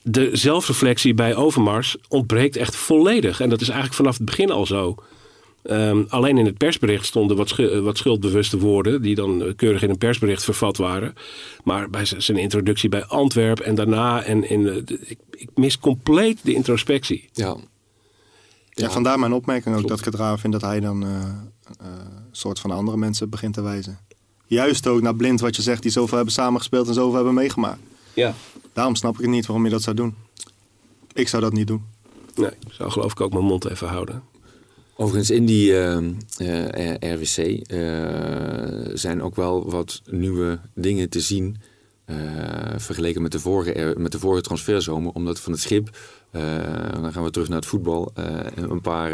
de zelfreflectie bij Overmars ontbreekt echt volledig. En dat is eigenlijk vanaf het begin al zo. Ehm, alleen in het persbericht stonden wat, schu- wat schuldbewuste woorden, die dan eh, keurig in een persbericht vervat waren. Maar bij zijn introductie bij Antwerp en daarna, en in, eh, de- ik, ik mis compleet de introspectie. Ja. Ja, vandaar mijn opmerking ook dat ik het raar vind dat hij dan eh, eh, een soort van andere mensen begint te wijzen. Juist ook naar blind wat je zegt, die zoveel hebben samengespeeld en zoveel hebben meegemaakt. Ja. Daarom snap ik het niet waarom je dat zou doen. Ik zou dat niet doen. Nee, ik zou geloof ik ook mijn mond even houden. Overigens, in die eh, eh, RWC eh, zijn ook wel wat nieuwe dingen te zien. vergeleken met de, vorige, met de vorige transferzomer. Omdat van het schip, dan gaan we terug naar het voetbal. een paar,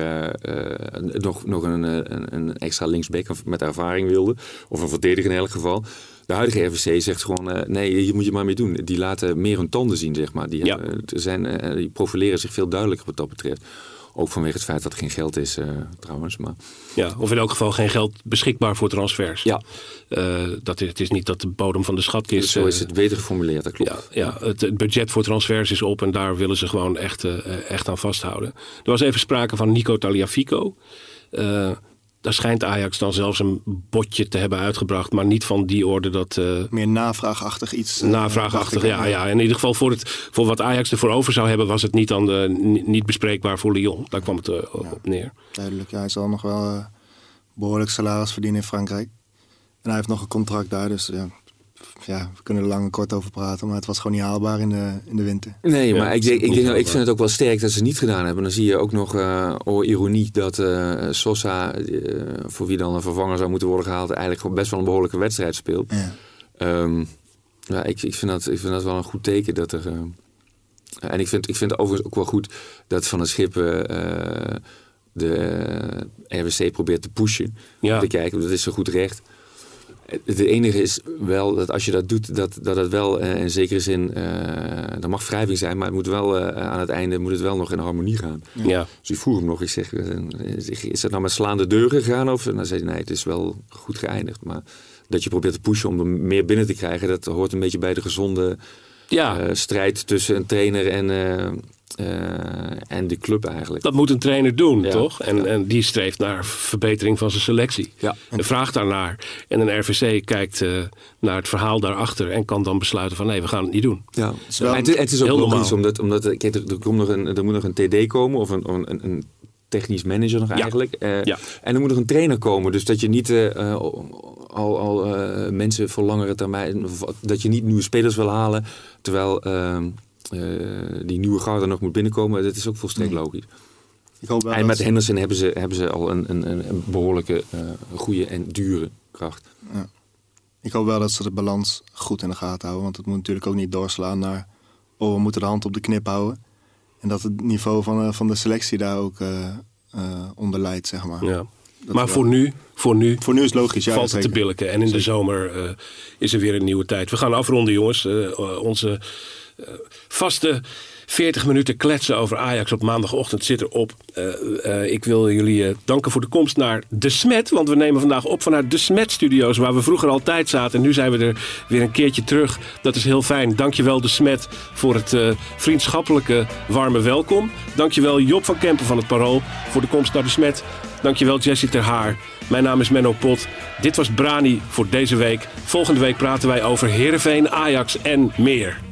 nog, nog een, een, een extra linksback met ervaring wilde. Of een verdediger in elk geval. De huidige RVC zegt gewoon, nee, hier moet je maar mee doen. Die laten meer hun tanden zien, zeg maar. Die, Ja. zijn, die profileren zich veel duidelijker wat dat betreft. Ook vanwege het feit dat er geen geld is, eh, trouwens. Maar Ja, of in elk geval geen geld beschikbaar voor transfers. ja, Eh, dat is, het is niet dat de bodem van de schatkist... zo is eh, het beter geformuleerd, dat klopt. Ja, ja het, het budget voor transfers is op en daar willen ze gewoon echt, echt aan vasthouden. Er was even sprake van Nico Taliafico. Eh daar schijnt Ajax dan zelfs een botje te hebben uitgebracht, maar niet van die orde dat eh Meer navraagachtig iets. eh, navraagachtig. Ja, ja, in ieder geval voor, het, voor wat Ajax ervoor over zou hebben, was het niet, dan de, ni- niet bespreekbaar voor Lyon. Daar kwam het eh, op neer. Duidelijk, ja, hij zal nog wel eh, behoorlijk salaris verdienen in Frankrijk. En hij heeft nog een contract daar, dus ja, ja, we kunnen er lang en kort over praten. Maar het was gewoon niet haalbaar in de, in de winter. Nee, Ja, maar ik, denk, ik, denk, ik vind het ook wel sterk dat ze het niet gedaan hebben. Dan zie je ook nog, eh oh, ironie, dat eh, Sosa, eh, voor wie dan een vervanger zou moeten worden gehaald, eigenlijk gewoon best wel een behoorlijke wedstrijd speelt. Ja. Ehm, ja, ik, ik, vind dat, ik vind dat wel een goed teken dat er. eh, en ik vind, ik vind overigens ook wel goed dat van het schip eh, de RWC probeert te pushen. Ja. Te kijken, dat is zo goed recht. Het enige is wel dat als je dat doet, dat, dat het wel eh, in zekere zin, eh er mag wrijving zijn, maar het moet wel eh, aan het einde moet het wel nog in harmonie gaan. Ja. Dus ik vroeg hem nog, ik zeg, is het nou met slaande deuren gegaan? Of, en dan zei hij, nee, het is wel goed geëindigd. Maar dat je probeert te pushen om er meer binnen te krijgen, dat hoort een beetje bij de gezonde Ja. strijd tussen een trainer en, eh, en de club eigenlijk. Dat moet een trainer doen, Ja. toch? En, en die streeft naar verbetering van zijn selectie. Ja. En vraagt daarnaar. En een RVC kijkt eh, naar het verhaal daarachter en kan dan besluiten van nee, we gaan het niet doen. Ja, het, het is ook heel logisch, normaal. omdat, omdat kijk, er, er, komt nog een, er moet nog een TD komen, of een, een, een technisch manager nog eigenlijk. Eh, Ja. En er moet nog een trainer komen, dus dat je niet al, al eh, mensen voor langere termijn, dat je niet nieuwe spelers wil halen, terwijl ehm, eh, die nieuwe garde nog moet binnenkomen, dat is ook volstrekt logisch. Ik hoop wel En dat met ze- Henderson hebben ze, hebben ze al een, een, een- behoorlijke, eh, goede en dure kracht. Ik hoop wel dat ze de balans goed in de gaten houden. Want het moet natuurlijk ook niet doorslaan naar... oh, we moeten de hand op de knip houden. En dat het niveau van, eh, van de selectie daar ook eh, eh, onder leidt, zeg maar. Ja. Dat Maar wel. voor nu, voor nu Voor nu is het logisch, ja. valt het te billiken. En in de zomer eh, is er weer een nieuwe tijd. We gaan afronden, jongens. Eh, onze eh, vaste 40 minuten kletsen over Ajax op maandagochtend zit erop. Eh, eh, ik wil jullie eh, danken voor de komst naar De Smet. Want we nemen vandaag op vanuit De Smet Studios, waar we vroeger altijd zaten. En nu zijn we er weer een keertje terug. Dat is heel fijn. Dankjewel De Smet voor het vriendschappelijke warme welkom. Dankjewel Job van Kempen van het Parool voor de komst naar De Smet. Dankjewel Jessie Ter Haar. Mijn naam is Menno Pot. Dit was Brani voor deze week. Volgende week praten wij over Heerenveen, Ajax en meer.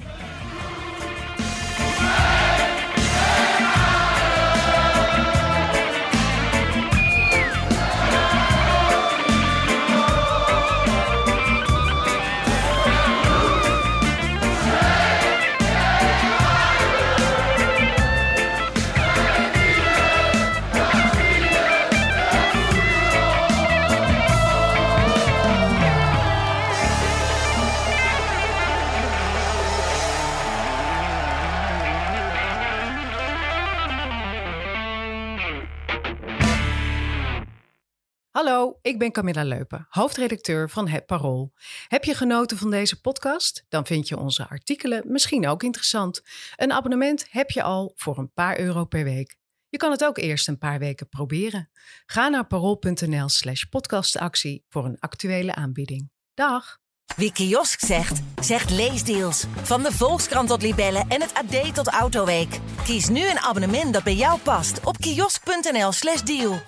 Ik ben Camilla Leupen, hoofdredacteur van Het Parool. Heb je genoten van deze podcast? Dan vind je onze artikelen misschien ook interessant. Een abonnement heb je al voor een paar euro per week. Je kan het ook eerst een paar weken proberen. Ga naar parool.nl slash podcastactie voor een actuele aanbieding. Dag! Wie kiosk zegt, zegt leesdeals. Van de Volkskrant tot Libellen en het AD tot Autoweek. Kies nu een abonnement dat bij jou past op kiosk.nl/slash deal.